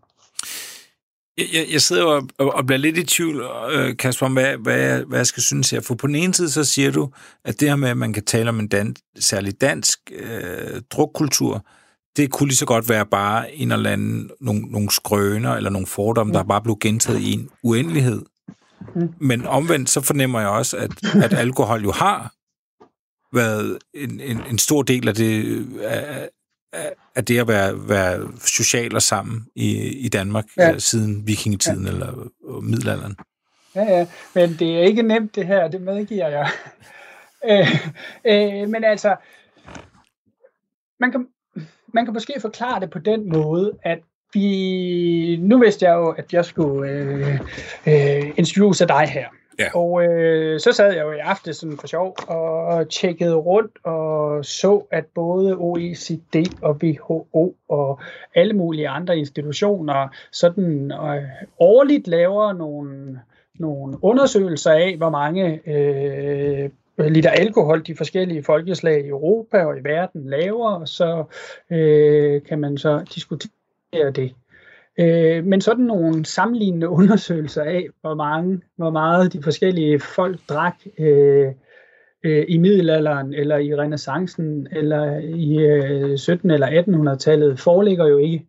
Speaker 1: Jeg, jeg sidder jo og, og bliver lidt i tvivl, øh, Kasper, om hvad, hvad, jeg, hvad jeg skal synes her. For på den ene side, så siger du, at det her med, at man kan tale om en dan, særlig dansk øh, drukkultur, det kunne lige så godt være bare en eller anden, nogle, nogle skrøner eller nogle fordomme, der bare blev gentaget i en uendelighed. Men omvendt, så fornemmer jeg også, at, at alkohol jo har været en, en, en stor del af det, af, af det at være, være social og sammen i, i Danmark ja. Uh, siden vikingetiden ja. eller uh, middelalderen.
Speaker 6: Ja, ja, men det er ikke nemt det her, det medgiver jeg. øh, øh, men altså, man kan, man kan måske forklare det på den måde, at vi, nu vidste jeg jo, at jeg skulle øh, øh, interviews af dig her.
Speaker 1: Ja.
Speaker 6: Og øh, så sad jeg jo i aften sådan for sjov og tjekkede rundt og så, at både OECD og WHO og alle mulige andre institutioner sådan øh, årligt laver nogle, nogle undersøgelser af, hvor mange øh, liter alkohol de forskellige folkeslag i Europa og i verden laver, og så øh, kan man så diskutere det. Øh, men sådan nogle sammenlignende undersøgelser af, hvor, mange, hvor meget de forskellige folk drak øh, øh, i middelalderen, eller i renaissancen, eller i øh, 1700- eller 1800-tallet, foreligger jo ikke.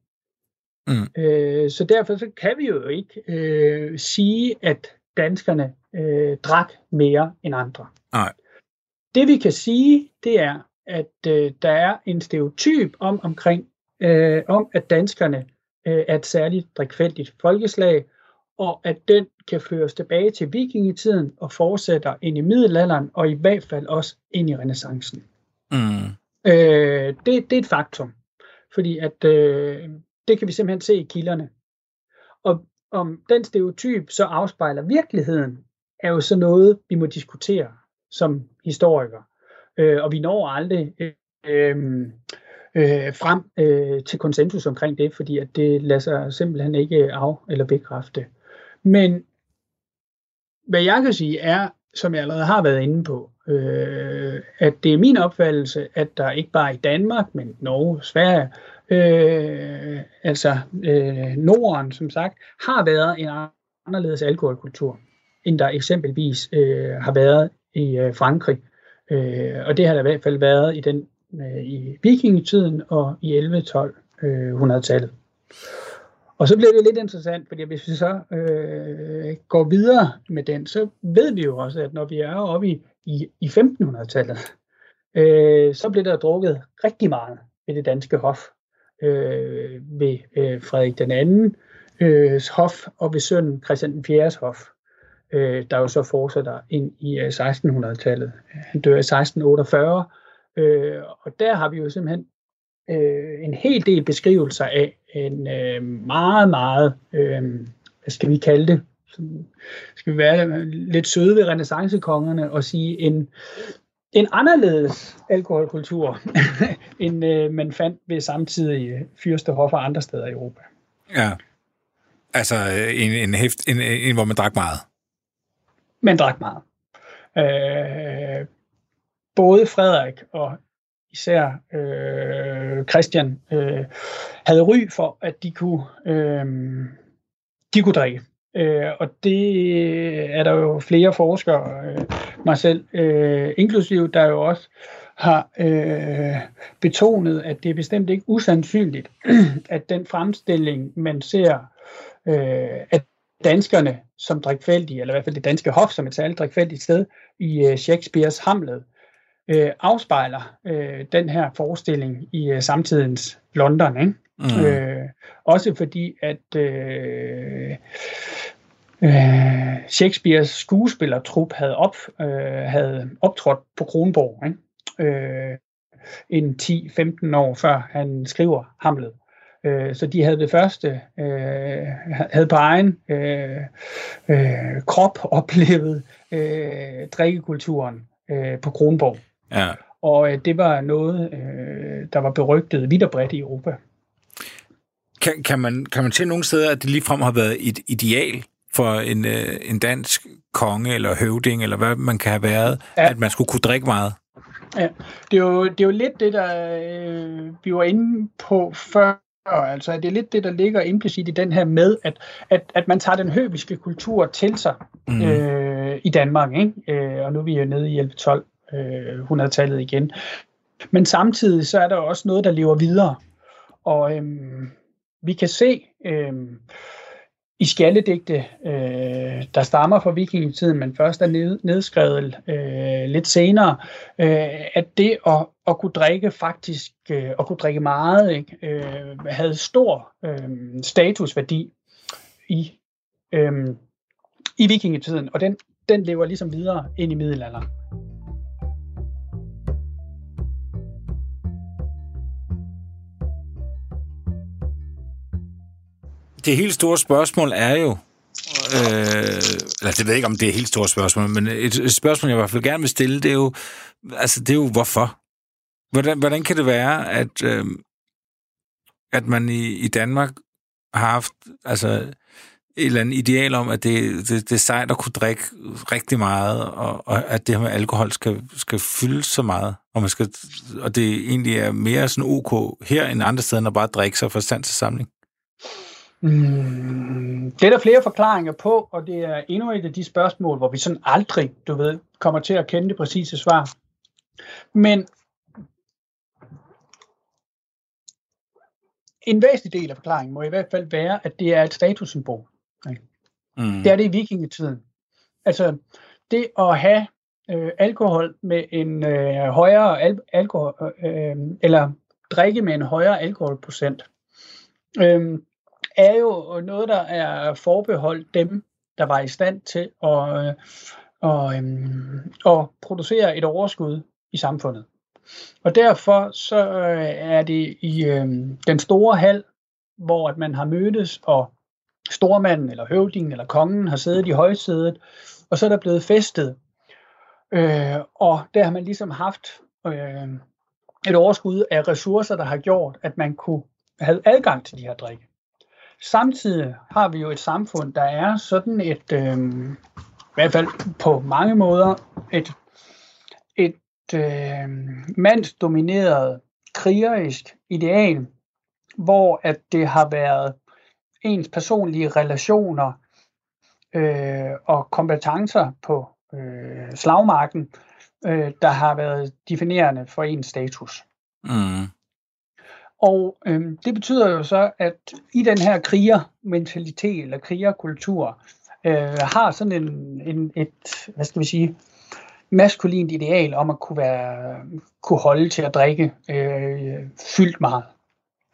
Speaker 1: Mm.
Speaker 6: Øh, så derfor så kan vi jo ikke øh, sige, at danskerne øh, drak mere end andre.
Speaker 1: Nej.
Speaker 6: Det vi kan sige, det er, at øh, der er en stereotyp om omkring, øh, om at danskerne øh, er et særligt drikfældigt folkeslag, og at den kan føres tilbage til vikingetiden og fortsætter ind i middelalderen, og i hvert fald også ind i renaissancen.
Speaker 1: Mm.
Speaker 6: Øh, det, det er et faktum, fordi at øh, det kan vi simpelthen se i kilderne. Og om den stereotyp så afspejler virkeligheden, er jo så noget, vi må diskutere som historikere. Øh, og vi når aldrig øh, øh, frem øh, til konsensus omkring det, fordi at det lader sig simpelthen ikke af eller bekræfte. Men hvad jeg kan sige er, som jeg allerede har været inde på, øh, at det er min opfattelse, at der ikke bare i Danmark, men Norge, Sverige, øh, altså øh, Norden, som sagt, har været en anderledes alkoholkultur, end der eksempelvis øh, har været i øh, Frankrig. Øh, og det har der i hvert fald været i den øh, i vikingetiden og i 11-12-100-tallet. Øh, og så bliver det lidt interessant, fordi hvis vi så øh, går videre med den, så ved vi jo også, at når vi er oppe i, i, i 1500-tallet, øh, så bliver der drukket rigtig meget ved det danske hof. Øh, ved øh, Frederik den anden øh, hof og ved sønnen Christian den 4. hof, øh, der jo så fortsætter ind i øh, 1600-tallet. Han dør i 1648, øh, og der har vi jo simpelthen øh, en hel del beskrivelser af en øh, meget, meget, øh, hvad skal vi kalde det, skal vi være lidt søde ved renaissancekongerne og sige en, en anderledes alkoholkultur, end øh, man fandt ved samtidige fyrstehoffer andre steder i Europa.
Speaker 1: Ja. Altså en, en, heft, en, en, hvor man drak meget.
Speaker 6: Man drak meget. Øh, både Frederik og især øh, Christian øh, havde ry for, at de kunne, øh, de kunne drikke. Øh, og det er der jo flere forskere, øh, mig selv øh, inklusive, der jo også har øh, betonet, at det er bestemt ikke usandsynligt, at den fremstilling, man ser, øh, at danskerne som drikfældige, eller i hvert fald det danske hof som et særligt drikfældigt sted i øh, Shakespeares Hamlet, øh, afspejler øh, den her forestilling i øh, samtidens London. Ikke? Mm. Øh, også fordi, at øh, øh, Shakespeares skuespillertrup havde, op, øh, havde optrådt på Kronborg ikke? Øh, en 10-15 år før han skriver Hamlet. Øh, så de havde det første, øh, havde på egen øh, øh, krop oplevet øh, drikkekulturen øh, på Kronborg.
Speaker 1: Ja.
Speaker 6: Og øh, det var noget, øh, der var berygtet vidt og bredt i Europa.
Speaker 1: Kan, kan, man, kan man se nogle steder, at det ligefrem har været et ideal for en, øh, en dansk konge eller høvding, eller hvad man kan have været, ja. at man skulle kunne drikke meget?
Speaker 6: Ja, det er jo, det er jo lidt det, der øh, vi var inde på før, altså det er lidt det, der ligger implicit i den her med, at, at, at man tager den høviske kultur til sig mm. øh, i Danmark, ikke? Øh, og nu er vi jo nede i 11-12 øh, 100-tallet igen. Men samtidig så er der også noget, der lever videre. Og øhm, vi kan se øhm, i skaldedigte, øh, der stammer fra vikingetiden, men først er ned, nedskrevet øh, lidt senere, øh, at det at, at kunne drikke faktisk, øh, at kunne drikke meget, ikke, øh, havde stor øh, statusværdi i, øh, i vikingetiden, og den, den lever ligesom videre ind i middelalderen.
Speaker 1: Det helt store spørgsmål er jo, øh, eller det ved jeg ikke, om det er et helt stort spørgsmål, men et, spørgsmål, jeg i hvert fald gerne vil stille, det er jo, altså, det er jo hvorfor? Hvordan, hvordan kan det være, at, øh, at man i, i Danmark har haft altså, et eller andet ideal om, at det, det, det er sejt at kunne drikke rigtig meget, og, og at det her med alkohol skal, skal fylde så meget, og, man skal, og det egentlig er mere sådan ok her end andre steder, end at bare drikke sig fra stand til samling?
Speaker 6: Mm, det er der flere forklaringer på, og det er endnu et af de spørgsmål, hvor vi sådan aldrig, du ved, kommer til at kende det præcise svar. Men en væsentlig del af forklaringen må i hvert fald være, at det er et statussymbol. Mm. Det er det i vikingetiden. Altså, det at have øh, alkohol med en øh, højere al- alkohol, øh, eller drikke med en højere alkoholprocent, øh, er jo noget, der er forbeholdt dem, der var i stand til at, øh, og, øhm, at producere et overskud i samfundet. Og derfor så øh, er det i øh, den store hal, hvor at man har mødtes, og stormanden eller høvdingen eller kongen har siddet i højsædet, og så er der blevet festet. Øh, og der har man ligesom haft øh, et overskud af ressourcer, der har gjort, at man kunne have adgang til de her drikke. Samtidig har vi jo et samfund, der er sådan et, øh, i hvert fald på mange måder, et, et øh, mandsdomineret krigerisk ideal, hvor at det har været ens personlige relationer øh, og kompetencer på øh, slagmarken, øh, der har været definerende for ens status. Mm. Og øhm, det betyder jo så, at i den her krigermentalitet eller krigerkultur, øh, har sådan en, en, et, hvad skal vi sige, maskulint ideal om at kunne, være, kunne holde til at drikke øh, fyldt meget.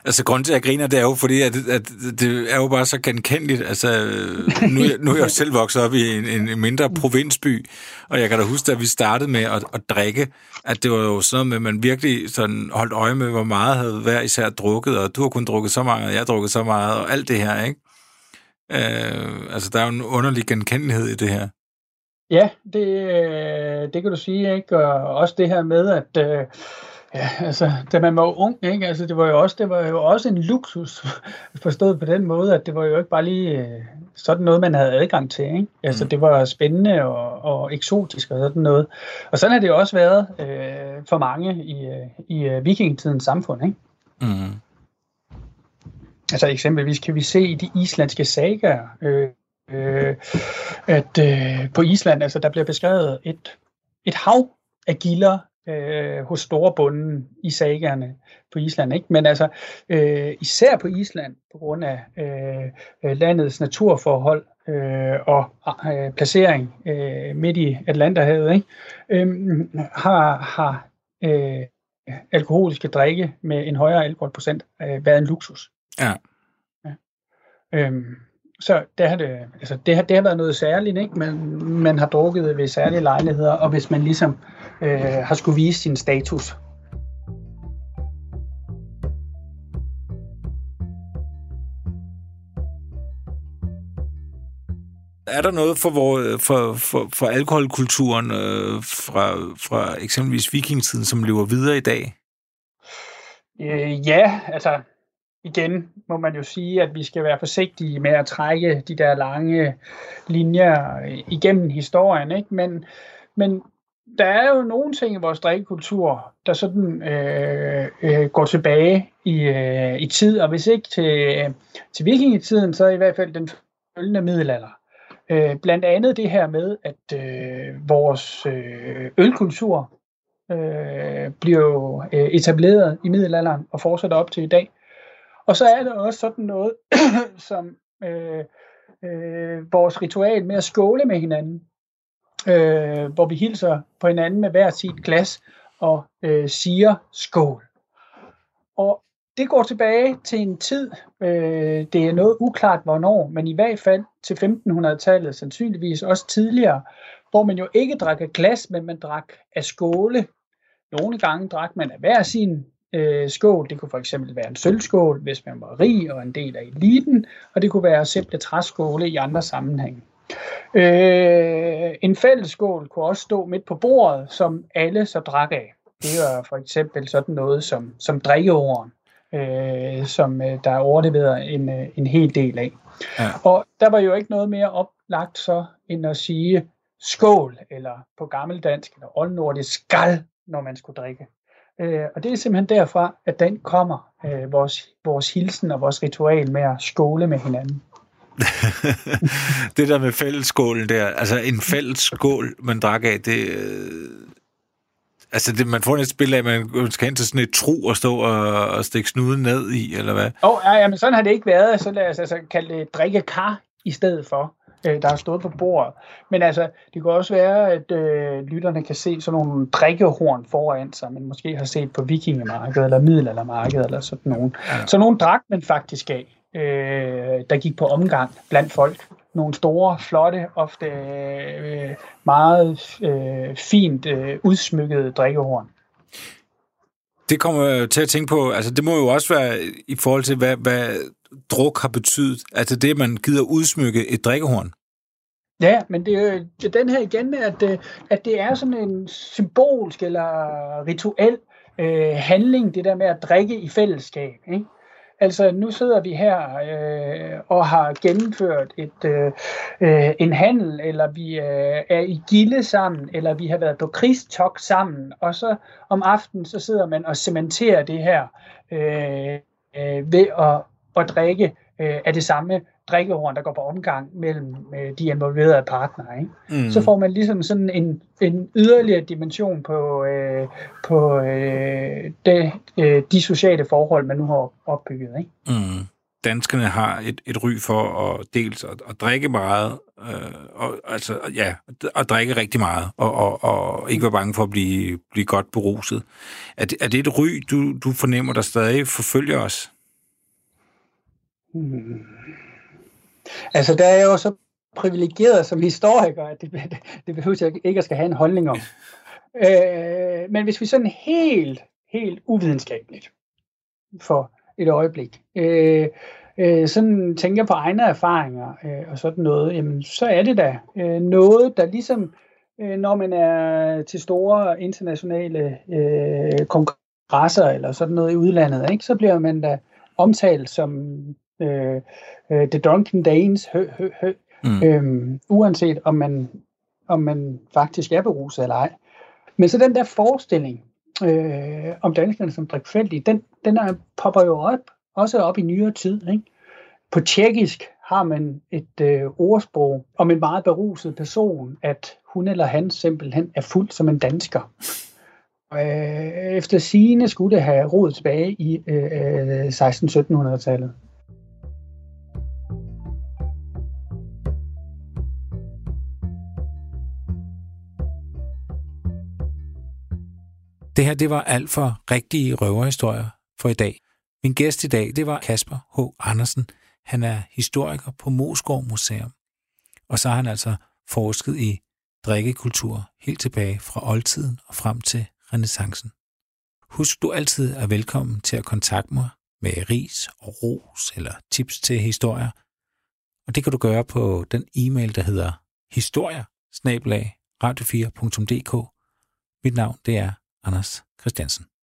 Speaker 1: Altså, grunden til, at jeg griner, det er jo fordi, at, at det er jo bare så genkendeligt. Altså, øh, nu, nu er jeg jo selv vokset op i en, en mindre provinsby, og jeg kan da huske, at vi startede med at, at drikke, at det var jo sådan noget med, at man virkelig sådan holdt øje med, hvor meget havde hver især drukket, og du har kun drukket så meget, og jeg har drukket så meget, og alt det her, ikke? Øh, altså, der er jo en underlig genkendelighed i det her.
Speaker 6: Ja, det, øh, det kan du sige, ikke? Og også det her med, at... Øh, Ja, altså, da man var ung, ikke? Altså, det var jo også, det var jo også en luksus, forstået på den måde, at det var jo ikke bare lige øh, sådan noget, man havde adgang til, ikke? Altså, mm. det var spændende og, og eksotisk og sådan noget. Og sådan har det jo også været øh, for mange i, øh, i uh, vikingetidens samfund, ikke? Mm. Altså, eksempelvis kan vi se i de islandske sagaer, øh, øh, at øh, på Island, altså, der bliver beskrevet et, et hav af gilder øh, hos storebunden i sagerne på Island. Ikke? Men altså øh, især på Island, på grund af øh, landets naturforhold øh, og øh, placering øh, midt i Atlanterhavet, ikke? Øh, har, har øh, alkoholiske drikke med en højere alkoholprocent øh, været en luksus. Ja. ja. Øh, så det har, det, altså det, har, det har været noget særligt, ikke? Man, man har drukket ved særlige lejligheder, og hvis man ligesom øh, har skulle vise sin status.
Speaker 1: Er der noget for, vor, for, for, for alkoholkulturen øh, fra, fra eksempelvis vikingetiden, som lever videre i dag?
Speaker 6: Øh, ja, altså igen må man jo sige, at vi skal være forsigtige med at trække de der lange linjer igennem historien. Ikke? Men, men der er jo nogle ting i vores drikkekultur, der sådan øh, øh, går tilbage i, øh, i tid, og hvis ikke til, til vikingetiden, så i hvert fald den følgende middelalder. Øh, blandt andet det her med, at øh, vores øh, ølkultur øh, bliver øh, etableret i middelalderen og fortsætter op til i dag. Og så er der også sådan noget som øh, øh, vores ritual med at skåle med hinanden, øh, hvor vi hilser på hinanden med hver sit glas og øh, siger skål. Og det går tilbage til en tid, øh, det er noget uklart hvornår, men i hvert fald til 1500-tallet, sandsynligvis også tidligere, hvor man jo ikke drak af glas, men man drak af skåle. Nogle gange drak man af hver sin øh, skål. Det kunne for eksempel være en sølvskål, hvis man var rig og en del af eliten, og det kunne være simple træskåle i andre sammenhænge. Øh, en fælles skål kunne også stå midt på bordet, som alle så drak af. Det var for eksempel sådan noget som, som drikkeorden, øh, som øh, der er overleveret en, øh, en hel del af. Ja. Og der var jo ikke noget mere oplagt så, end at sige skål, eller på gammeldansk, eller oldnordisk skal, når man skulle drikke. Øh, og det er simpelthen derfra, at den kommer, øh, vores, vores hilsen og vores ritual med at skåle med hinanden.
Speaker 1: det der med fællesskålen der, altså en fælles skål, man drak af, det... Øh, altså, det, man får et billede af, man skal hen til sådan et tro og stå og, og stikke snuden ned i, eller hvad?
Speaker 6: Åh, oh, ja, men sådan har det ikke været. Så lad os altså kalde det drikkekar i stedet for øh, der har stået på bordet. Men altså, det kan også være, at øh, lytterne kan se sådan nogle drikkehorn foran sig, man måske har set på vikingemarkedet eller middelaldermarkedet eller sådan nogen. Ja. Så nogle drak man faktisk af, øh, der gik på omgang blandt folk. Nogle store, flotte, ofte øh, meget øh, fint øh, udsmykkede drikkehorn.
Speaker 1: Det kommer jeg til at tænke på, altså det må jo også være i forhold til, hvad, hvad druk har betydet. Altså det, at man gider udsmykke et drikkehorn.
Speaker 6: Ja, men det er jo den her igen med, at, øh, at det er sådan en symbolsk eller rituel øh, handling, det der med at drikke i fællesskab. Ikke? Altså nu sidder vi her øh, og har gennemført et, øh, øh, en handel, eller vi øh, er i gilde sammen, eller vi har været på krigstok sammen, og så om aftenen så sidder man og cementerer det her øh, øh, ved at, at drikke øh, af det samme drikkehorn, der går på omgang mellem øh, de involverede partnere. Ikke? Mm. Så får man ligesom sådan en, en yderligere dimension på, øh, på øh, det, øh, de sociale forhold, man nu har opbygget. Ikke?
Speaker 1: Mm. Danskerne har et, et ry for at dels at, at drikke meget, øh, og, altså, ja, at drikke rigtig meget, og, og, og ikke være bange for at blive, blive godt beruset. Er det, er det et ry, du, du fornemmer, der stadig forfølger os?
Speaker 6: Hmm. Altså, der er jo så privilegeret som historiker, at det, det, det behøver jeg ikke at skal have en holdning om. øh, men hvis vi sådan helt, helt uvidenskabeligt for et øjeblik, øh, øh, sådan tænker på egne erfaringer øh, og sådan noget, jamen, så er det da øh, noget, der ligesom, øh, når man er til store internationale øh, kongresser eller sådan noget i udlandet, ikke, så bliver man da omtalt som øh, øh, The Drunken Danes, hø, hø, hø. Mm. Øhm, uanset om man, om man faktisk er beruset eller ej. Men så den der forestilling øh, om danskerne som drikfældige, den, den er, popper jo op, også op i nyere tid. Ikke? På tjekkisk har man et øh, ordsprog om en meget beruset person, at hun eller han simpelthen er fuld som en dansker. Øh, efter sigende skulle det have rodet tilbage i øh, 16-1700-tallet.
Speaker 1: Det her, det var alt for rigtige røverhistorier for i dag. Min gæst i dag, det var Kasper H. Andersen. Han er historiker på Moskov Museum. Og så har han altså forsket i drikkekultur helt tilbage fra oldtiden og frem til renaissancen. Husk, du altid er velkommen til at kontakte mig med ris og ros eller tips til historier. Og det kan du gøre på den e-mail, der hedder historier radio4.dk. Mit navn det er Anders Christiansen.